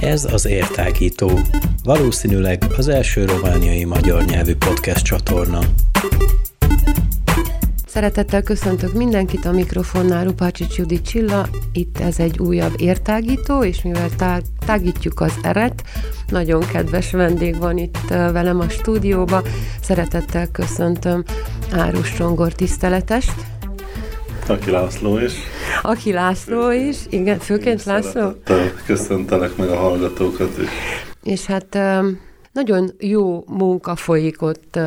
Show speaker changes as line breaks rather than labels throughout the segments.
Ez az Értágító, valószínűleg az első romániai magyar nyelvű podcast csatorna.
Szeretettel köszöntök mindenkit a mikrofonnál, Rupácsics Judit Csilla. Itt ez egy újabb értágító, és mivel tá- tágítjuk az eret, nagyon kedves vendég van itt velem a stúdióba. Szeretettel köszöntöm Árus Csongor tiszteletest.
Aki László is.
Aki László is, igen, főként László.
Köszöntelek meg a hallgatókat is.
És hát nagyon jó munka folyik ott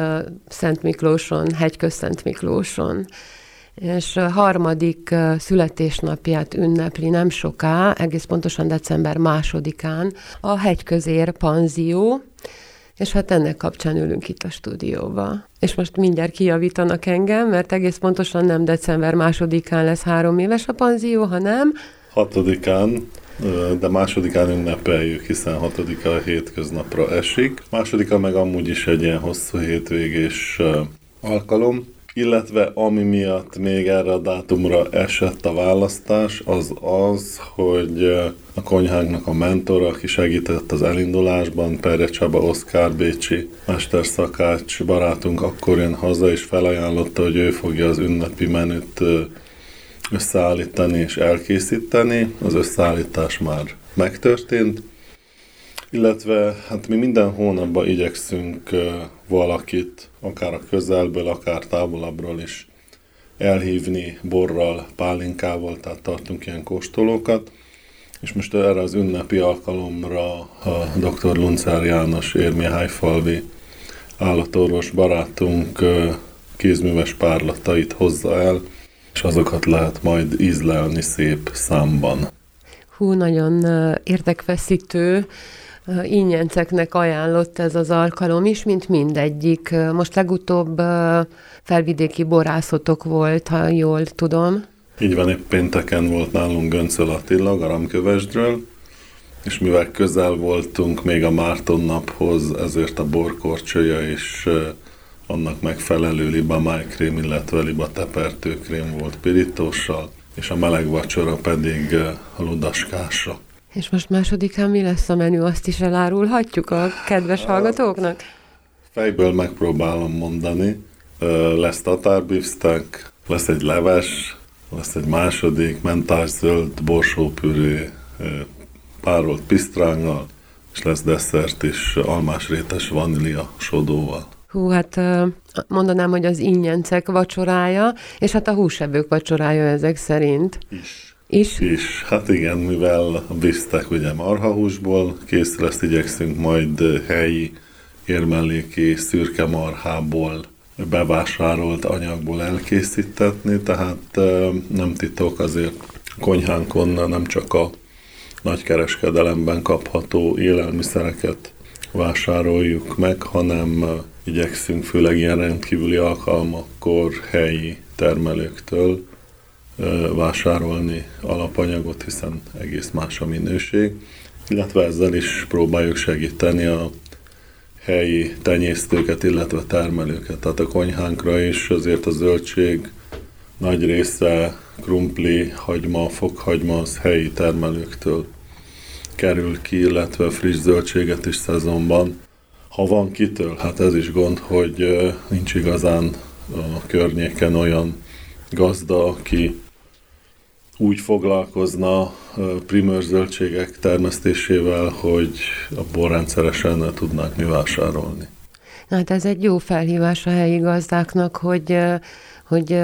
Szent Miklóson, Hegyköz Szent Miklóson és harmadik születésnapját ünnepli nem soká, egész pontosan december másodikán a Hegyközér Panzió, és hát ennek kapcsán ülünk itt a stúdióba. És most mindjárt kijavítanak engem, mert egész pontosan nem december másodikán lesz három éves a panzió, hanem...
Hatodikán, de másodikán ünnepeljük, hiszen hatodika a hétköznapra esik. Másodika meg amúgy is egy ilyen hosszú hétvégés alkalom, illetve ami miatt még erre a dátumra esett a választás, az az, hogy a konyhánknak a mentor, aki segített az elindulásban, Perje Csaba Oszkár Bécsi mesterszakács barátunk akkor jön haza, és felajánlotta, hogy ő fogja az ünnepi menüt összeállítani és elkészíteni. Az összeállítás már megtörtént, illetve hát mi minden hónapban igyekszünk valakit, akár a közelből, akár távolabbról is elhívni borral, pálinkával, tehát tartunk ilyen kóstolókat. És most erre az ünnepi alkalomra a dr. Luncár János érmihájfalvi állatorvos barátunk kézműves párlatait hozza el, és azokat lehet majd ízlelni szép számban.
Hú, nagyon érdekfeszítő ingyenceknek ajánlott ez az alkalom is, mint mindegyik. Most legutóbb felvidéki borászotok volt, ha jól tudom.
Így van, épp pénteken volt nálunk Göncöl Attila, Garamkövesdről, és mivel közel voltunk még a Márton naphoz, ezért a borkorcsolya is annak megfelelő liba májkrém, illetve liba tepertőkrém volt pirítóssal, és a meleg vacsora pedig ludaskása.
És most másodikán mi lesz a menü, azt is elárulhatjuk a kedves hallgatóknak?
Fejből megpróbálom mondani. Lesz tatárbifstek, lesz egy leves, lesz egy második zöld borsópüré, párolt pisztránggal, és lesz desszert is almásrétes vanília sodóval.
Hú, hát mondanám, hogy az ingyencek vacsorája, és hát a húsevők vacsorája ezek szerint.
Is.
Is?
Is. Hát igen, mivel a biztek ugye marhahúsból készül, ezt igyekszünk majd helyi érmelléki szürke marhából bevásárolt anyagból elkészítetni, tehát nem titok azért konyhánkon nem csak a nagykereskedelemben kapható élelmiszereket vásároljuk meg, hanem igyekszünk főleg ilyen rendkívüli alkalmakkor helyi termelőktől vásárolni alapanyagot, hiszen egész más a minőség, illetve ezzel is próbáljuk segíteni a helyi tenyésztőket, illetve termelőket. Tehát a konyhánkra is azért a zöldség nagy része krumpli, hagyma, fokhagyma az helyi termelőktől kerül ki, illetve friss zöldséget is szezonban. Ha van kitől, hát ez is gond, hogy nincs igazán a környéken olyan gazda, aki úgy foglalkozna primőr zöldségek termesztésével, hogy abból rendszeresen tudnák mi vásárolni.
Hát ez egy jó felhívás a helyi gazdáknak, hogy, hogy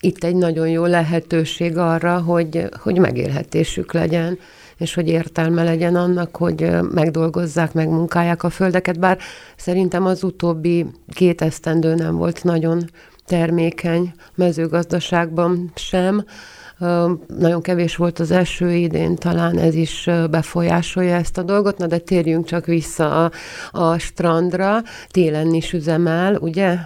itt egy nagyon jó lehetőség arra, hogy, hogy megélhetésük legyen, és hogy értelme legyen annak, hogy megdolgozzák, megmunkálják a földeket, bár szerintem az utóbbi két esztendő nem volt nagyon termékeny mezőgazdaságban sem, nagyon kevés volt az eső idén, talán ez is befolyásolja ezt a dolgot, na de térjünk csak vissza a, a strandra. Télen is üzemel, ugye?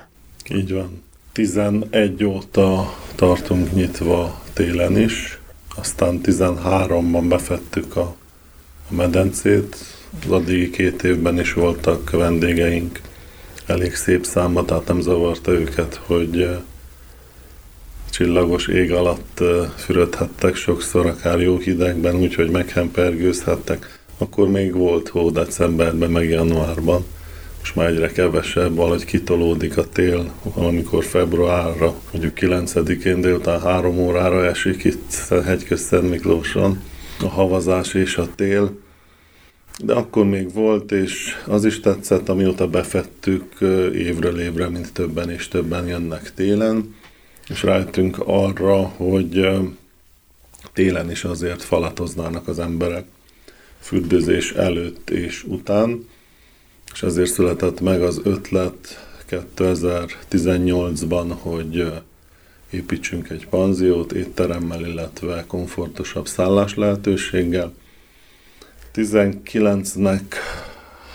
Így van. 11 óta tartunk nyitva télen is, aztán 13-ban befettük a, a medencét, az addigi két évben is voltak vendégeink elég szép számba, tehát nem zavarta őket, hogy csillagos ég alatt fürödhettek sokszor, akár jó hidegben, úgyhogy meghempergőzhettek. Akkor még volt hó decemberben, meg januárban. Most már egyre kevesebb, valahogy kitolódik a tél, valamikor februárra, mondjuk 9-én délután 3 órára esik itt hegyközt Miklóson a havazás és a tél. De akkor még volt, és az is tetszett, amióta befettük évről évre, mint többen és többen jönnek télen. És rájöttünk arra, hogy télen is azért falatoznának az emberek fürdőzés előtt és után, és ezért született meg az ötlet 2018-ban, hogy építsünk egy panziót étteremmel, illetve komfortosabb szállás lehetőséggel. 19-nek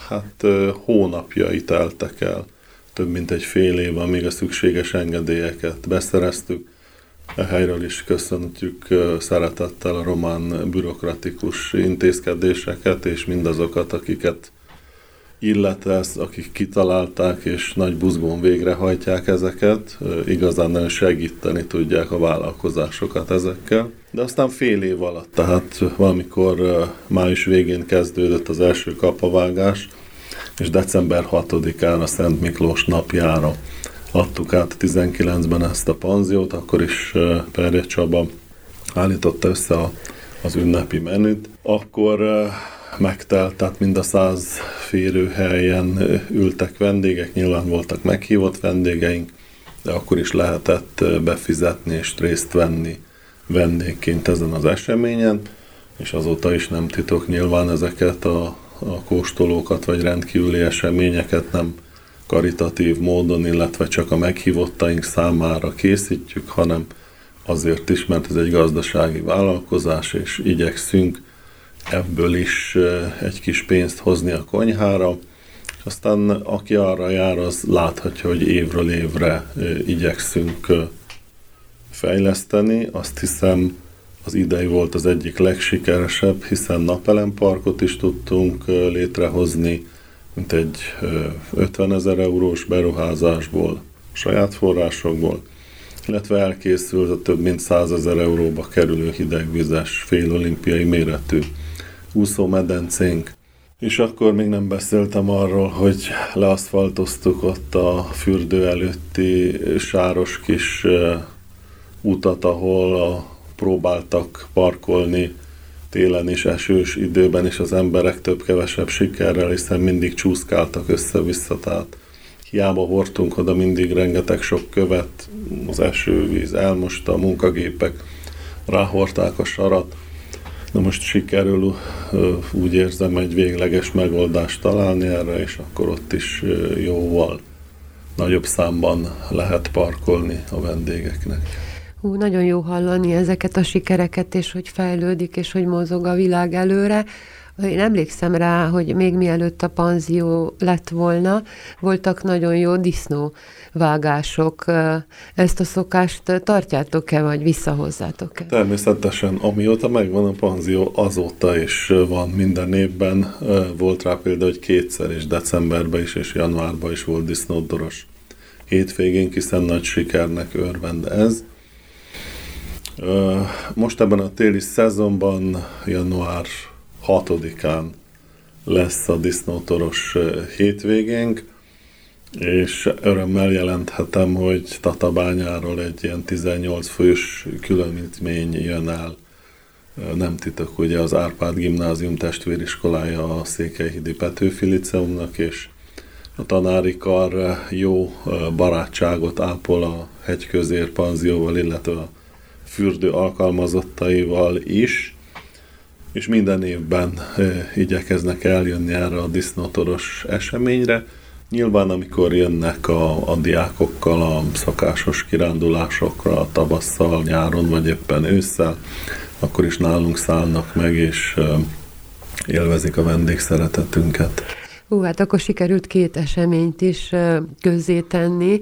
hát hónapjai teltek el több mint egy fél év, amíg a szükséges engedélyeket beszereztük. E helyről is köszöntjük szeretettel a román bürokratikus intézkedéseket, és mindazokat, akiket illet ez, akik kitalálták, és nagy buzgón végrehajtják ezeket, igazán nagyon segíteni tudják a vállalkozásokat ezekkel. De aztán fél év alatt, tehát valamikor május végén kezdődött az első kapavágás, és december 6-án a Szent Miklós napjára adtuk át 19-ben ezt a panziót, akkor is Perje Csaba állította össze a, az ünnepi menüt. Akkor megtelt, tehát mind a száz férőhelyen ültek vendégek, nyilván voltak meghívott vendégeink, de akkor is lehetett befizetni és részt venni vendégként ezen az eseményen, és azóta is nem titok nyilván ezeket a a kóstolókat vagy rendkívüli eseményeket nem karitatív módon, illetve csak a meghívottaink számára készítjük, hanem azért is, mert ez egy gazdasági vállalkozás, és igyekszünk ebből is egy kis pénzt hozni a konyhára. Aztán aki arra jár, az láthatja, hogy évről évre igyekszünk fejleszteni. Azt hiszem, az idei volt az egyik legsikeresebb, hiszen napelemparkot is tudtunk létrehozni, mint egy 50 ezer eurós beruházásból, saját forrásokból, illetve elkészült a több mint 100 ezer euróba kerülő hidegvizes, félolimpiai méretű úszómedencénk. És akkor még nem beszéltem arról, hogy leaszfaltoztuk ott a fürdő előtti sáros kis utat, ahol a próbáltak parkolni télen és esős időben is az emberek több-kevesebb sikerrel, hiszen mindig csúszkáltak össze-vissza, tehát hiába hordtunk oda mindig rengeteg sok követ, az esővíz elmosta, a munkagépek ráhorták a sarat. Na most sikerül úgy érzem egy végleges megoldást találni erre, és akkor ott is jóval nagyobb számban lehet parkolni a vendégeknek.
Hú, nagyon jó hallani ezeket a sikereket, és hogy fejlődik, és hogy mozog a világ előre. Én emlékszem rá, hogy még mielőtt a panzió lett volna, voltak nagyon jó disznóvágások. Ezt a szokást tartjátok-e, vagy visszahozzátok-e?
Természetesen, amióta megvan a panzió, azóta is van minden évben. Volt rá például, hogy kétszer is, decemberben is, és januárban is volt disznódoros hétvégén, hiszen nagy sikernek örvend ez. Most ebben a téli szezonban, január 6-án lesz a disznótoros hétvégénk, és örömmel jelenthetem, hogy Tatabányáról egy ilyen 18 fős különítmény jön el. Nem titok, ugye az Árpád Gimnázium testvériskolája a Székelyhidi Petőfi Liceumnak, és a tanári kar jó barátságot ápol a hegyközér panzióval, illetve a fürdő alkalmazottaival is, és minden évben igyekeznek eljönni erre a disznótoros eseményre. Nyilván, amikor jönnek a, a diákokkal a szakásos kirándulásokra, a tavasszal, nyáron, vagy éppen ősszel, akkor is nálunk szállnak meg, és élvezik a vendégszeretetünket.
Hú, hát akkor sikerült két eseményt is közzétenni.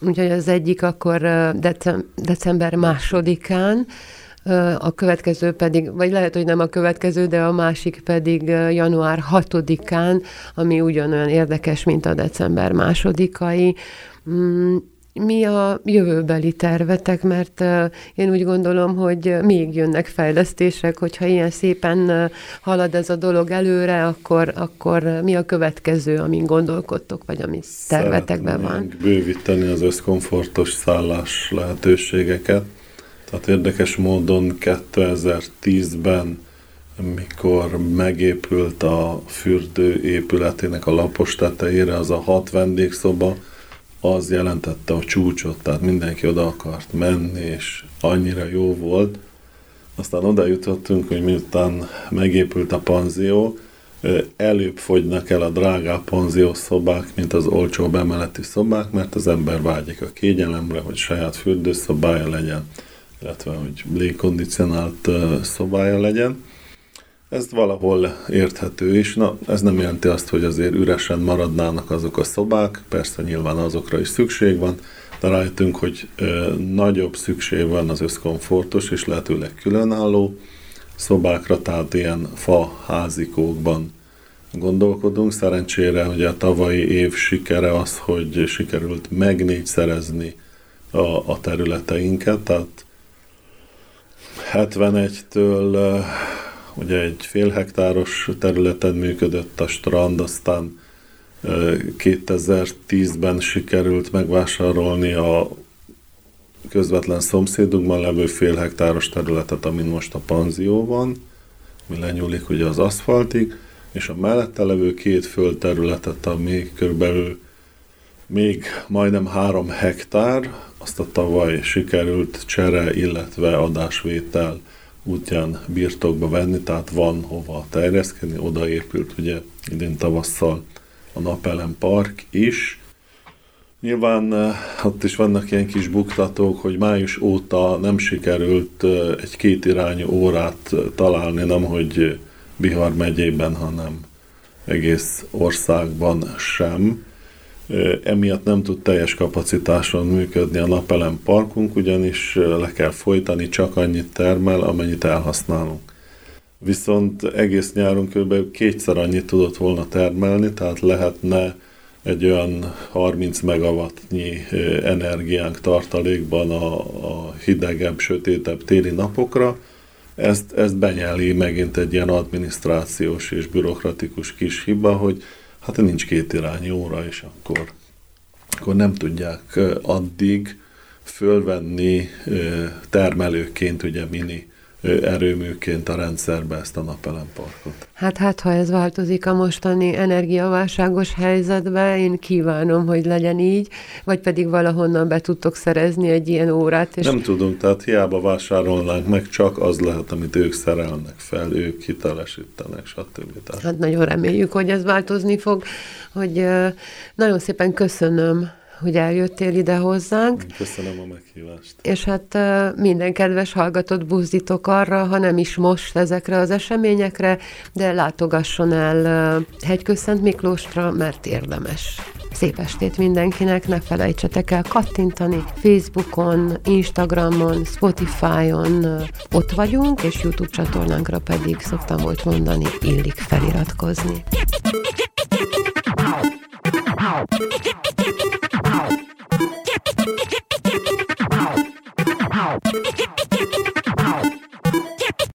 Úgyhogy az egyik akkor december másodikán, a következő pedig, vagy lehet, hogy nem a következő, de a másik pedig január 6-án, ami ugyanolyan érdekes, mint a december másodikai. Mm, mi a jövőbeli tervetek, mert én úgy gondolom, hogy még jönnek fejlesztések, hogyha ilyen szépen halad ez a dolog előre, akkor, akkor mi a következő, amin gondolkodtok, vagy ami tervetekben van?
bővíteni az összkomfortos szállás lehetőségeket. Tehát érdekes módon 2010-ben mikor megépült a fürdő épületének a lapos tetejére az a hat vendégszoba, az jelentette a csúcsot, tehát mindenki oda akart menni, és annyira jó volt. Aztán oda jutottunk, hogy miután megépült a panzió, előbb fogynak el a drágább panzió szobák, mint az olcsó bemeleti szobák, mert az ember vágyik a kégyelemre, hogy saját fürdőszobája legyen, illetve hogy légkondicionált szobája legyen. Ez valahol érthető is. Na, ez nem jelenti azt, hogy azért üresen maradnának azok a szobák, persze nyilván azokra is szükség van, de rájöttünk, hogy ö, nagyobb szükség van az összkomfortos és lehetőleg különálló szobákra, tehát ilyen fa házikókban gondolkodunk. Szerencsére hogy a tavalyi év sikere az, hogy sikerült megnégyszerezni a, a területeinket, tehát 71-től ugye egy fél hektáros területen működött a strand, aztán 2010-ben sikerült megvásárolni a közvetlen szomszédunkban levő fél hektáros területet, amin most a panzió van, mi lenyúlik ugye az aszfaltig, és a mellette levő két földterületet, ami körülbelül még majdnem három hektár, azt a tavaly sikerült csere, illetve adásvétel útján birtokba venni, tehát van hova terjeszkedni, odaépült ugye idén tavasszal a Napelem Park is. Nyilván eh, ott is vannak ilyen kis buktatók, hogy május óta nem sikerült eh, egy kétirányú órát eh, találni, nem hogy Bihar megyében, hanem egész országban sem emiatt nem tud teljes kapacitáson működni a napelem parkunk, ugyanis le kell folytani, csak annyit termel, amennyit elhasználunk. Viszont egész nyáron kb. kétszer annyit tudott volna termelni, tehát lehetne egy olyan 30 megawattnyi energiánk tartalékban a, a hidegebb, sötétebb téli napokra. Ezt, ezt benyeli megint egy ilyen adminisztrációs és bürokratikus kis hiba, hogy hát nincs két irányú óra, és akkor, akkor nem tudják addig fölvenni termelőként, ugye mini erőműként a rendszerbe ezt a napelemparkot.
Hát, hát ha ez változik a mostani energiaválságos helyzetbe, én kívánom, hogy legyen így, vagy pedig valahonnan be tudtok szerezni egy ilyen órát.
És... Nem tudunk, tehát hiába vásárolnánk meg, csak az lehet, amit ők szerelnek fel, ők hitelesítenek, stb.
Tehát... Hát nagyon reméljük, hogy ez változni fog, hogy nagyon szépen köszönöm hogy eljöttél ide hozzánk.
Köszönöm a meghívást.
És hát minden kedves hallgatót buzdítok arra, ha nem is most ezekre az eseményekre, de látogasson el Hegyköszent Miklóstra, mert érdemes. Szép estét mindenkinek, ne felejtsetek el kattintani Facebookon, Instagramon, Spotify-on, ott vagyunk, és YouTube csatornánkra pedig szoktam volt mondani, illik feliratkozni. Ow. Wow.